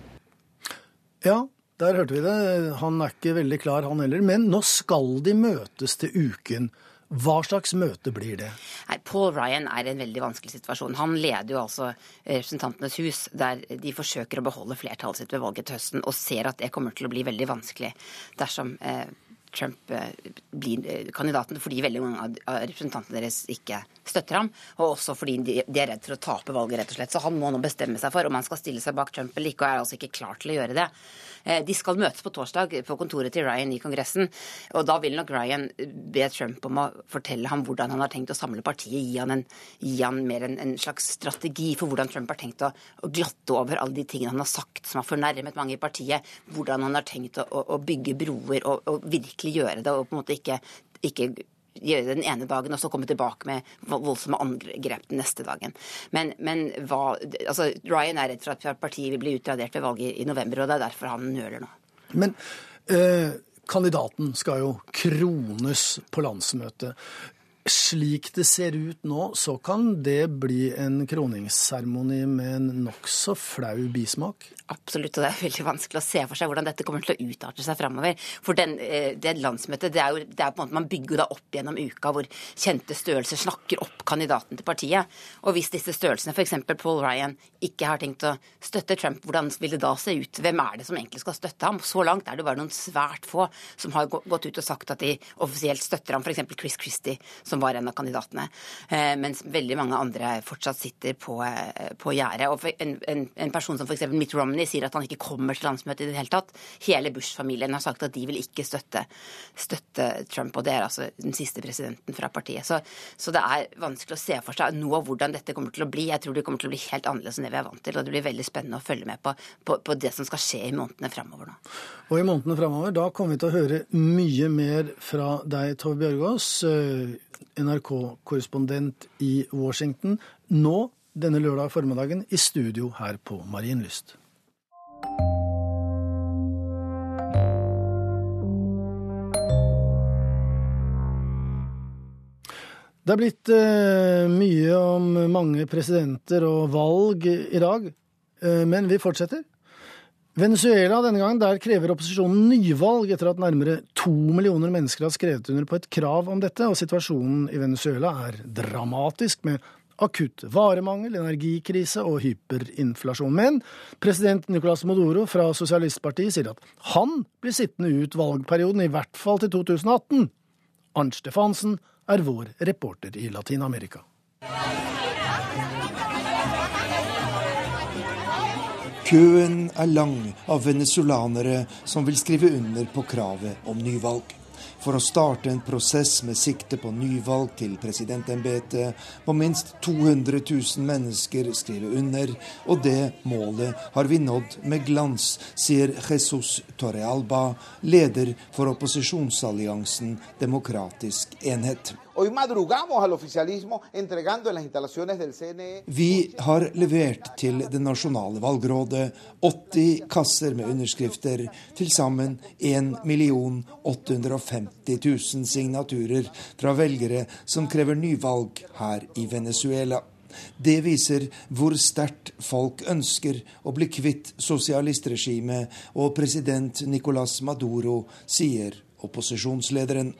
Ja, der hørte vi det. Han er ikke veldig klar, han heller. Men nå skal de møtes til uken. Hva slags møte blir det? Nei, Paul Ryan er i en veldig vanskelig situasjon. Han leder jo altså Representantenes hus, der de forsøker å beholde flertallet sitt ved valget til høsten, og ser at det kommer til å bli veldig vanskelig dersom eh, Trump eh, blir eh, kandidaten fordi veldig mange av representantene deres ikke støtter ham, og også fordi de, er redd for å tape valget, rett og slett. Så han må nå bestemme seg for om han skal stille seg bak Trump eller ikke, og er altså ikke klar til å gjøre det. Eh, de skal møtes på torsdag på kontoret til Ryan i Kongressen, og da vil nok Ryan be Trump om å fortelle ham hvordan han har tenkt å samle partiet, gi han, en, gi han mer en, en, slags strategi for hvordan Trump har tenkt å, å, glatte over alle de tingene han har sagt som har fornærmet mange i partiet, hvordan han har tenkt å, å bygge broer og, og virkelig gjøre det, og på en måte ikke, ikke gjøre det den ene dagen, og så komme tilbake med voldsomme angrep den neste dagen. Men, men hva, altså, Ryan er redd for at partiet vil bli utradert ved valget i november, og det er derfor han nøler nå. Men eh, kandidaten skal jo krones på landsmøtet. Slik det ser ut nå, så kan det bli en kroningsseremoni med en nokså flau bismak? Absolutt, og det er veldig vanskelig å se for seg hvordan dette kommer til å utarte seg framover. For den, eh, det landsmøtet, det er jo det er på en måte man bygger da opp gjennom uka hvor kjente størrelser snakker opp kandidaten til partiet. Og hvis disse størrelsene, f.eks. Paul Ryan, ikke har tenkt å støtte Trump, hvordan vil det da se ut? Hvem er det som egentlig skal støtte ham? Så langt er det bare noen svært få som har gått ut og sagt at de offisielt støtter ham, f.eks. Chris Christie, som var en av kandidatene. Eh, mens veldig mange andre fortsatt sitter på, eh, på gjerdet. Og en, en, en person som f.eks. Mitt Romney sier at han ikke kommer til landsmøtet i det hele tatt. Hele Bush-familien har sagt at de vil ikke støtte, støtte, Trump, og det er altså den siste presidenten fra partiet. Så, så, det er vanskelig å se for seg nå hvordan dette kommer til å bli. Jeg tror det kommer til å bli helt annerledes enn det vi er vant til, og det blir veldig spennende å følge med på, på, på det som skal skje i månedene framover nå. Og i månedene framover, da kommer vi til å høre mye mer fra deg, Tove Bjørgaas, eh, NRK-korrespondent i Washington. Nå denne lørdag formiddagen i studio her på Marienlyst. Det er blitt eh, mye om mange presidenter og valg i dag, eh, men vi fortsetter. Venezuela denne gangen, der krever opposisjonen nyvalg etter at nærmere to millioner mennesker har skrevet under på et krav om dette, og situasjonen i Venezuela er dramatisk, med akutt varemangel, energikrise og hyperinflasjon. Men president Nicolas Modoro fra Sosialistpartiet sier at han blir sittende ut valgperioden, i hvert fall til 2018. Arnt Stefansen er vår reporter i Latin-Amerika. Køen er lang av venezuelanere som vil skrive under på kravet om nyvalg. For å starte en prosess med sikte på nyvalg til presidentembetet må minst 200 000 mennesker skrive under, og det målet har vi nådd med glans, sier Jesus Torrealba, leder for opposisjonsalliansen Demokratisk enhet. Hoy madrugamos al oficialismo entregando en las instalaciones del CNE. Vi har levert til det nasjonale valgrådet 80 kasser med underskrifter, til sammen 1 850 000 signaturer fra velgere som krever nyvalg her i Venezuela. Det viser hvor sterkt folk ønsker å bli kvitt sosialistregimet og president Nicolas Maduro, sier opposisjonslederen.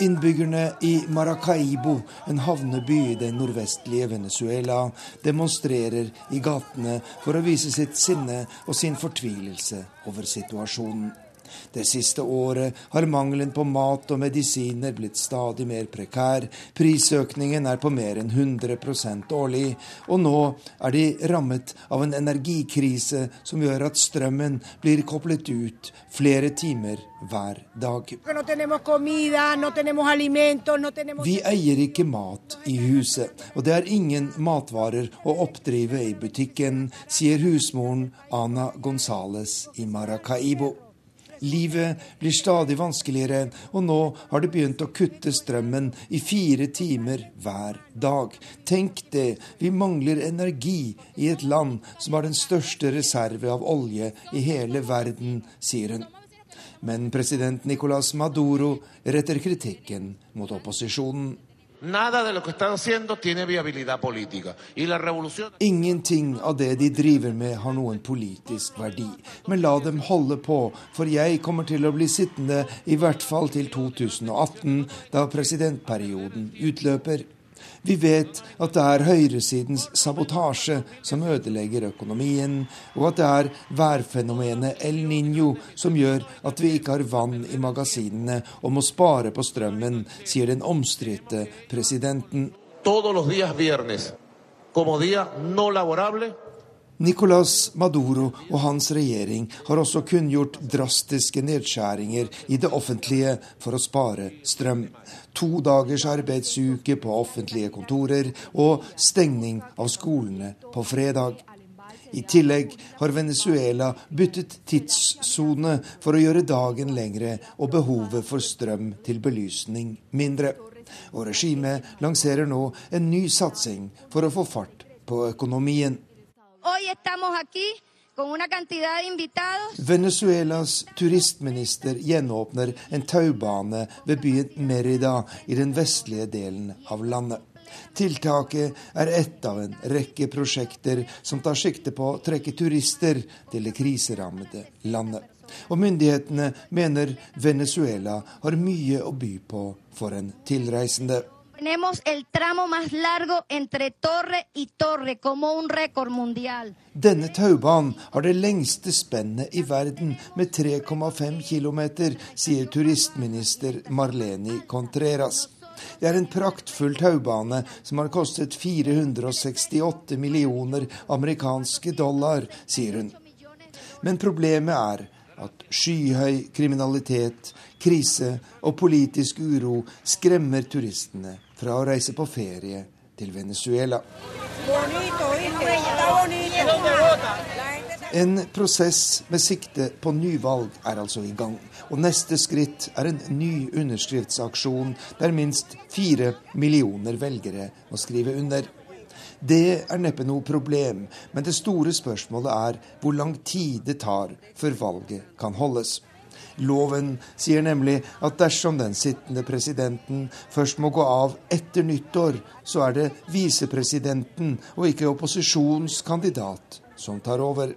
Innbyggerne i Maracaibo, en havneby i det nordvestlige Venezuela, demonstrerer i gatene for å vise sitt sinne og sin fortvilelse over situasjonen. Det siste året har mangelen på mat og medisiner blitt stadig mer prekær. Prisøkningen er på mer enn 100% årlig. Og nå er de rammet av en energikrise som gjør at strømmen blir koblet ut flere timer hver dag. Vi eier ikke mat i huset, og det er ingen matvarer å oppdrive i butikken, sier husmoren Ana Gonzales i Maracaibo. Livet blir stadig vanskeligere, og nå har de begynt å kutte strømmen i fire timer hver dag. Tenk det, vi mangler energi i et land som har den største reserve av olje i hele verden, sier hun. Men president Nicolas Maduro retter kritikken mot opposisjonen. Ingenting av det de driver med har noen politisk verdi. Men la dem holde på, for jeg kommer til å bli sittende i hvert fall til 2018, da presidentperioden utløper. Vi vet at det er høyresidens sabotasje som ødelegger økonomien, og at det er værfenomenet El Niño som gjør at vi ikke har vann i magasinene og må spare på strømmen, sier den omstridte presidenten. Nicolas Maduro og hans regjering har også kunngjort drastiske nedskjæringer i det offentlige for å spare strøm. To dagers arbeidsuke på offentlige kontorer og stengning av skolene på fredag. I tillegg har Venezuela byttet tidssone for å gjøre dagen lengre og behovet for strøm til belysning mindre. Og regimet lanserer nå en ny satsing for å få fart på økonomien. Venezuelas turistminister gjenåpner en taubane ved byen Merida i den vestlige delen av landet. Tiltaket er ett av en rekke prosjekter som tar sikte på å trekke turister til det kriserammede landet. Og myndighetene mener Venezuela har mye å by på for en tilreisende. Tenemos el tramo más largo entre torre y torre, como un récord mundial. Denne taubanen har det lengste spennet i verden, med 3,5 km, sier turistminister Marleni Contreras. Det er en praktfull taubane som har kostet 468 millioner amerikanske dollar, sier hun. Men problemet er at skyhøy kriminalitet, krise og politisk uro skremmer turistene fra å reise på ferie til Venezuela. En prosess med sikte på nyvalg er altså i gang. Og neste skritt er en ny underskriftsaksjon der minst fire millioner velgere må skrive under. Det er neppe noe problem, men det store spørsmålet er hvor lang tid det tar før valget kan holdes. Loven sier nemlig at dersom den sittende presidenten først må gå av etter nyttår, så er det visepresidenten og ikke opposisjonens kandidat som tar over.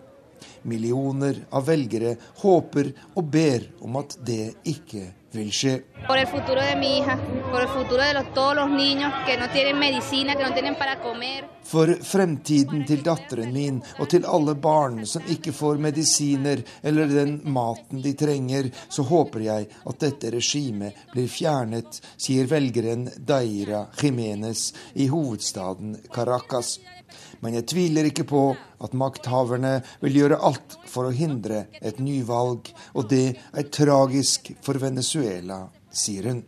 Millioner av velgere håper og ber om at det ikke vil skje. Por el futuro de mi hija. por el futuro de los, todos los niños que no tienen medicina, que no tienen para comer. For fremtiden til datteren min og til alle barn som ikke får medisiner eller den maten de trenger, så håper jeg at dette regimet blir fjernet, sier velgeren Daira Jimenez i hovedstaden Caracas. Men jeg tviler ikke på at makthaverne vil gjøre alt for å hindre et nyvalg, og det er tragisk for Venezuela, sier hun.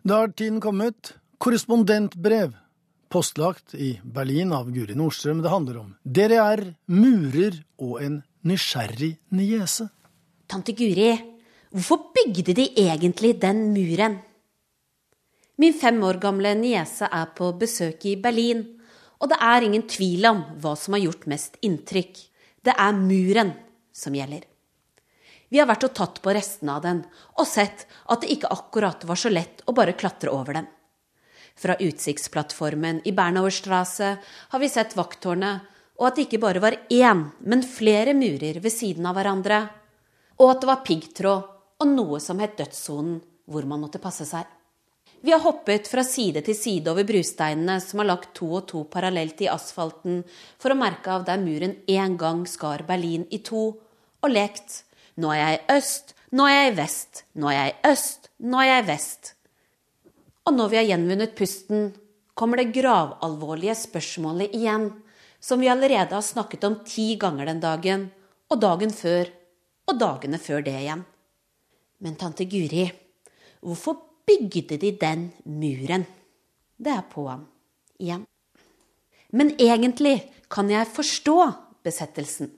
Da har tiden kommet. Korrespondentbrev. Postlagt i Berlin av Guri Nordstrøm. Det handler om DDR, murer og en nysgjerrig niese. Tante Guri, hvorfor bygde de egentlig den muren? Min fem år gamle niese er på besøk i Berlin og det er ingen tvil om hva som har gjort mest inntrykk. Det er muren som gjelder. Vi har vært og tatt på restene av den, og sett at det ikke akkurat var så lett å bare klatre over den. Fra utsiktsplattformen i Bernauerstrasse har vi sett vakttårnet, og at det ikke bare var én, men flere murer ved siden av hverandre, og at det var piggtråd og noe som het dødssonen, hvor man måtte passe seg. Vi har hoppet fra side til side over brusteinene som har lagt to og to parallelt i asfalten for å merke av der muren en gang skar Berlin i to, og lekt nå er jeg i øst, nå er jeg i vest, nå er jeg i øst, nå er jeg i vest. Og når vi har gjenvunnet pusten, kommer det gravalvorlige spørsmålet igjen, som vi allerede har snakket om ti ganger den dagen, og dagen før, og dagene før det igjen. Men tante Guri, hvorfor bygde de den muren. Det er på'n igjen. Men egentlig kan jeg forstå besettelsen.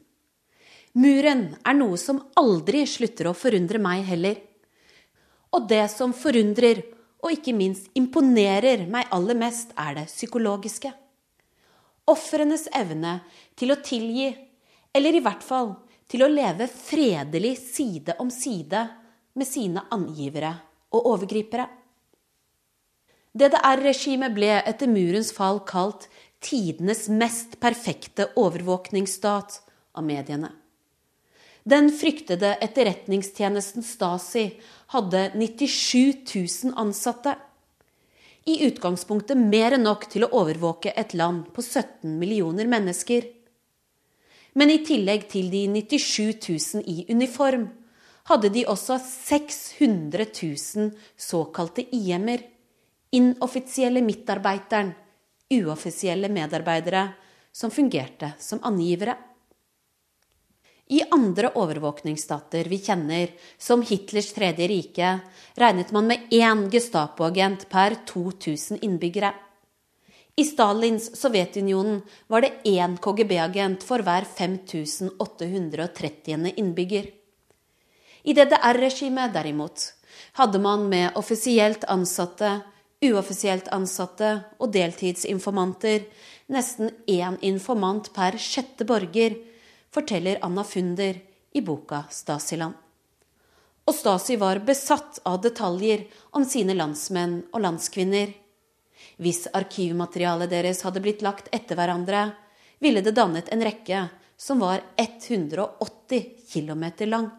Muren er noe som aldri slutter å forundre meg heller. Og det som forundrer, og ikke minst imponerer meg aller mest, er det psykologiske. Ofrenes evne til å tilgi, eller i hvert fall til å leve fredelig side om side med sine angivere og overgripere. DDR-regimet ble etter murens fall kalt tidenes mest perfekte overvåkningsstat av mediene. Den fryktede etterretningstjenesten Stasi hadde 97 000 ansatte. I utgangspunktet mer enn nok til å overvåke et land på 17 millioner mennesker. Men i tillegg til de 97 000 i uniform, hadde de også 600 000 såkalte IM-er, inoffisielle midtarbeideren, uoffisielle medarbeidere, som fungerte som angivere. I andre overvåkningsstater vi kjenner, som Hitlers tredje rike, regnet man med én Gestapo-agent per 2000 innbyggere. I Stalins Sovjetunionen var det én KGB-agent for hver 5830. innbygger. I DDR-regimet, derimot, hadde man med offisielt ansatte, uoffisielt ansatte og deltidsinformanter nesten én informant per sjette borger, forteller Anna Funder i boka Stasiland. Og Stasi var besatt av detaljer om sine landsmenn og landskvinner. Hvis arkivmaterialet deres hadde blitt lagt etter hverandre, ville det dannet en rekke som var 180 km lang.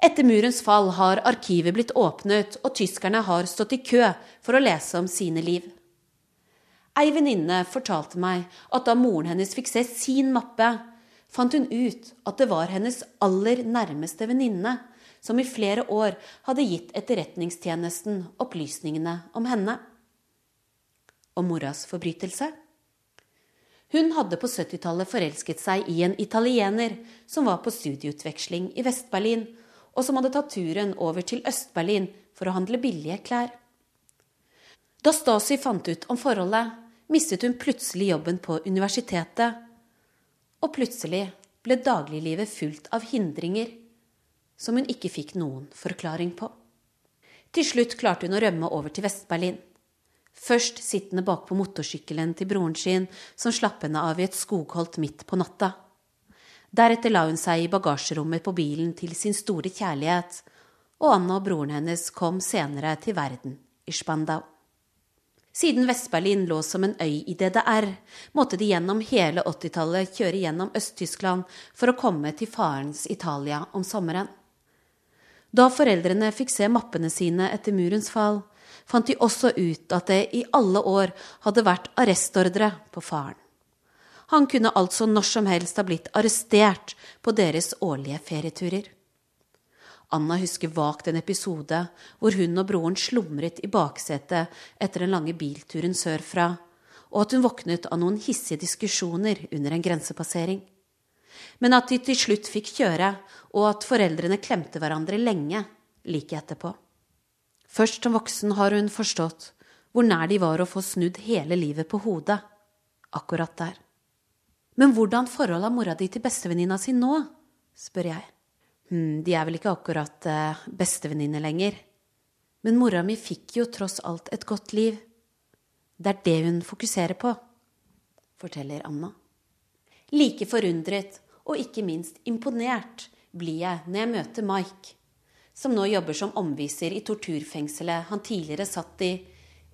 Etter murens fall har arkivet blitt åpnet, og tyskerne har stått i kø for å lese om sine liv. Ei venninne fortalte meg at da moren hennes fikk se sin mappe, fant hun ut at det var hennes aller nærmeste venninne som i flere år hadde gitt Etterretningstjenesten opplysningene om henne. Og moras forbrytelse? Hun hadde på 70-tallet forelsket seg i en italiener som var på studieutveksling i Vest-Berlin, og som hadde tatt turen over til Øst-Berlin for å handle billige klær. Da Stasi fant ut om forholdet, mistet hun plutselig jobben på universitetet. Og plutselig ble dagliglivet fullt av hindringer som hun ikke fikk noen forklaring på. Til slutt klarte hun å rømme over til Vest-Berlin. Først sittende bakpå motorsykkelen til broren sin, som slapp henne av i et skogholt midt på natta. Deretter la hun seg i bagasjerommet på bilen til sin store kjærlighet, og Anna og broren hennes kom senere til verden i Spandau. Siden Vest-Berlin lå som en øy i DDR, måtte de gjennom hele 80-tallet kjøre gjennom Øst-Tyskland for å komme til farens Italia om sommeren. Da foreldrene fikk se mappene sine etter murens fall, fant de også ut at det i alle år hadde vært arrestordre på faren. Han kunne altså når som helst ha blitt arrestert på deres årlige ferieturer. Anna husker vagt en episode hvor hun og broren slumret i baksetet etter den lange bilturen sørfra, og at hun våknet av noen hissige diskusjoner under en grensepassering. Men at de til slutt fikk kjøre, og at foreldrene klemte hverandre lenge like etterpå. Først som voksen har hun forstått hvor nær de var å få snudd hele livet på hodet akkurat der. Men hvordan forhold har mora di til bestevenninna si nå? spør jeg. Hm, de er vel ikke akkurat eh, bestevenninner lenger. Men mora mi fikk jo tross alt et godt liv. Det er det hun fokuserer på, forteller Anna. Like forundret og ikke minst imponert blir jeg når jeg møter Mike, som nå jobber som omviser i torturfengselet han tidligere satt i,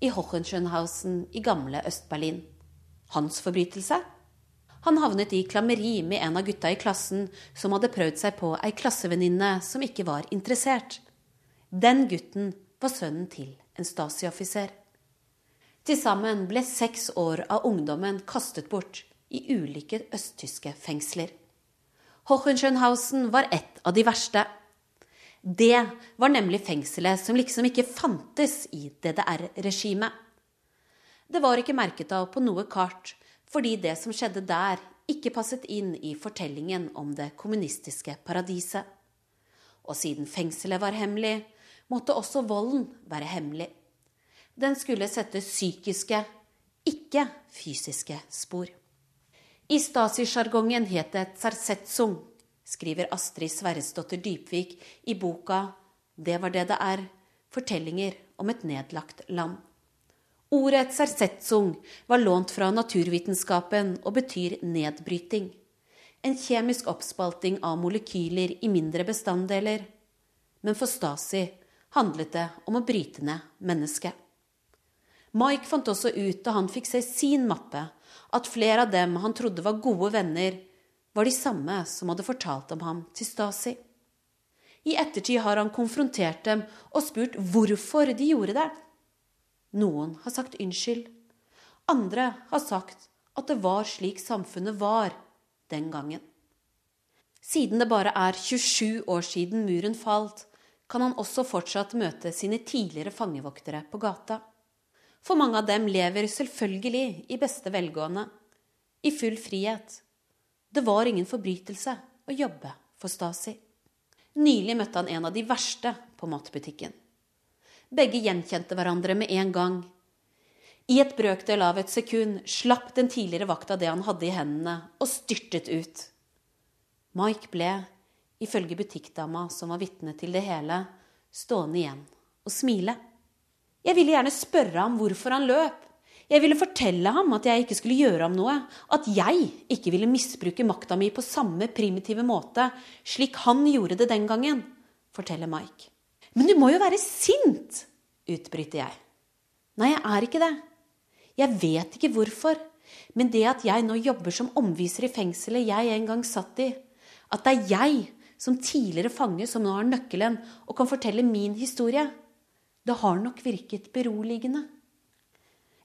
i Hohenschönhausen i gamle Øst-Berlin. Hans forbrytelse? Han havnet i klammeri med en av gutta i klassen som hadde prøvd seg på ei klassevenninne som ikke var interessert. Den gutten var sønnen til en Stasi-offiser. Til sammen ble seks år av ungdommen kastet bort i ulike østtyske fengsler. Hohenschönhausen var ett av de verste. Det var nemlig fengselet som liksom ikke fantes i DDR-regimet. Det var ikke merket av på noe kart, fordi det som skjedde der, ikke passet inn i fortellingen om det kommunistiske paradiset. Og siden fengselet var hemmelig, måtte også volden være hemmelig. Den skulle sette psykiske, ikke fysiske spor. I Stasi-sjargongen het det tsarsetsung, skriver Astrid Sverresdotter Dypvik i boka Det var det det er fortellinger om et nedlagt land. Ordet Sersetsung var lånt fra naturvitenskapen og betyr nedbryting. En kjemisk oppspalting av molekyler i mindre bestanddeler. Men for Stasi handlet det om å bryte ned mennesket. Mike fant også ut da han fikk se sin mappe, at flere av dem han trodde var gode venner, var de samme som hadde fortalt om ham til Stasi. I ettertid har han konfrontert dem og spurt hvorfor de gjorde det. Noen har sagt unnskyld. Andre har sagt at det var slik samfunnet var den gangen. Siden det bare er 27 år siden muren falt, kan han også fortsatt møte sine tidligere fangevoktere på gata. For mange av dem lever selvfølgelig i beste velgående, i full frihet. Det var ingen forbrytelse å jobbe for Stasi. Nylig møtte han en av de verste på matbutikken. Begge gjenkjente hverandre med en gang. I et brøkdel av et sekund slapp den tidligere vakta det han hadde i hendene, og styrtet ut. Mike ble, ifølge butikkdama som var vitne til det hele, stående igjen og smile. Jeg ville gjerne spørre ham hvorfor han løp. Jeg ville fortelle ham at jeg ikke skulle gjøre ham noe, at jeg ikke ville misbruke makta mi på samme primitive måte, slik han gjorde det den gangen, forteller Mike. Men du må jo være sint! utbryter jeg. Nei, jeg er ikke det. Jeg vet ikke hvorfor, men det at jeg nå jobber som omviser i fengselet jeg en gang satt i, at det er jeg som tidligere fange som nå har nøkkelen og kan fortelle min historie, det har nok virket beroligende.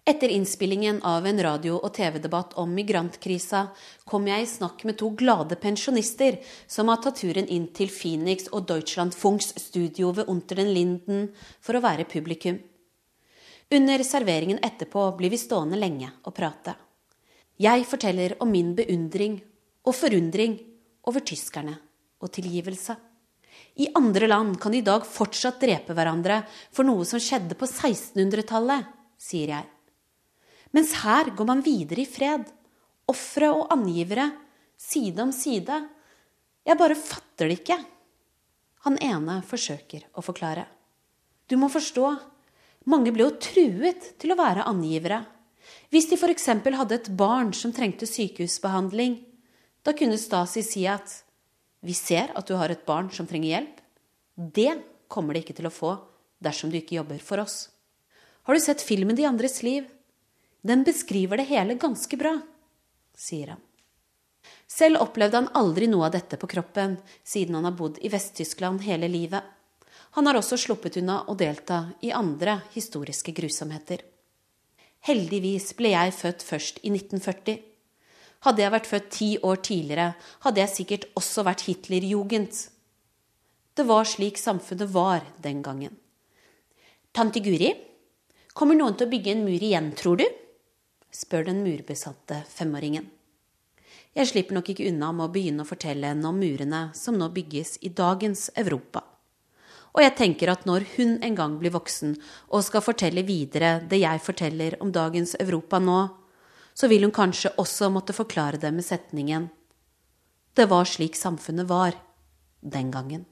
Etter innspillingen av en radio- og TV-debatt om migrantkrisa kom jeg i snakk med to glade pensjonister som har tatt turen inn til Phoenix og Deutschlandfunks studio ved Unter den Linden for å være publikum. Under serveringen etterpå blir vi stående lenge og prate. Jeg forteller om min beundring og forundring over tyskerne og tilgivelse. I andre land kan de i dag fortsatt drepe hverandre for noe som skjedde på 1600-tallet, sier jeg. Mens her går man videre i fred. Ofre og angivere, side om side. Jeg bare fatter det ikke. Han ene forsøker å forklare. Du må forstå, mange ble jo truet til å være angivere. Hvis de f.eks. hadde et barn som trengte sykehusbehandling, da kunne Stasi si at vi ser at du har et barn som trenger hjelp. Det kommer de ikke til å få dersom du ikke jobber for oss. Har du sett filmen De andres liv? Den beskriver det hele ganske bra, sier han. Selv opplevde han aldri noe av dette på kroppen, siden han har bodd i Vest-Tyskland hele livet. Han har også sluppet unna å delta i andre historiske grusomheter. Heldigvis ble jeg født først i 1940. Hadde jeg vært født ti år tidligere, hadde jeg sikkert også vært Hitlerjugend. Det var slik samfunnet var den gangen. Tante Guri, kommer noen til å bygge en mur igjen, tror du? Spør den murbesatte femåringen. Jeg slipper nok ikke unna med å begynne å fortelle henne om murene som nå bygges i dagens Europa. Og jeg tenker at når hun en gang blir voksen og skal fortelle videre det jeg forteller om dagens Europa nå, så vil hun kanskje også måtte forklare det med setningen Det var slik samfunnet var den gangen.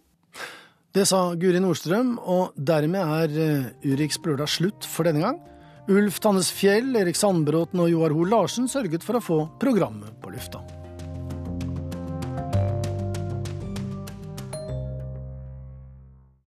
Det sa Guri Nordstrøm, og dermed er eh, Urix Bløla slutt for denne gang. Ulf Tannes Fjell, Erik Sandbråten og Joar Hoel Larsen sørget for å få programmet på lufta.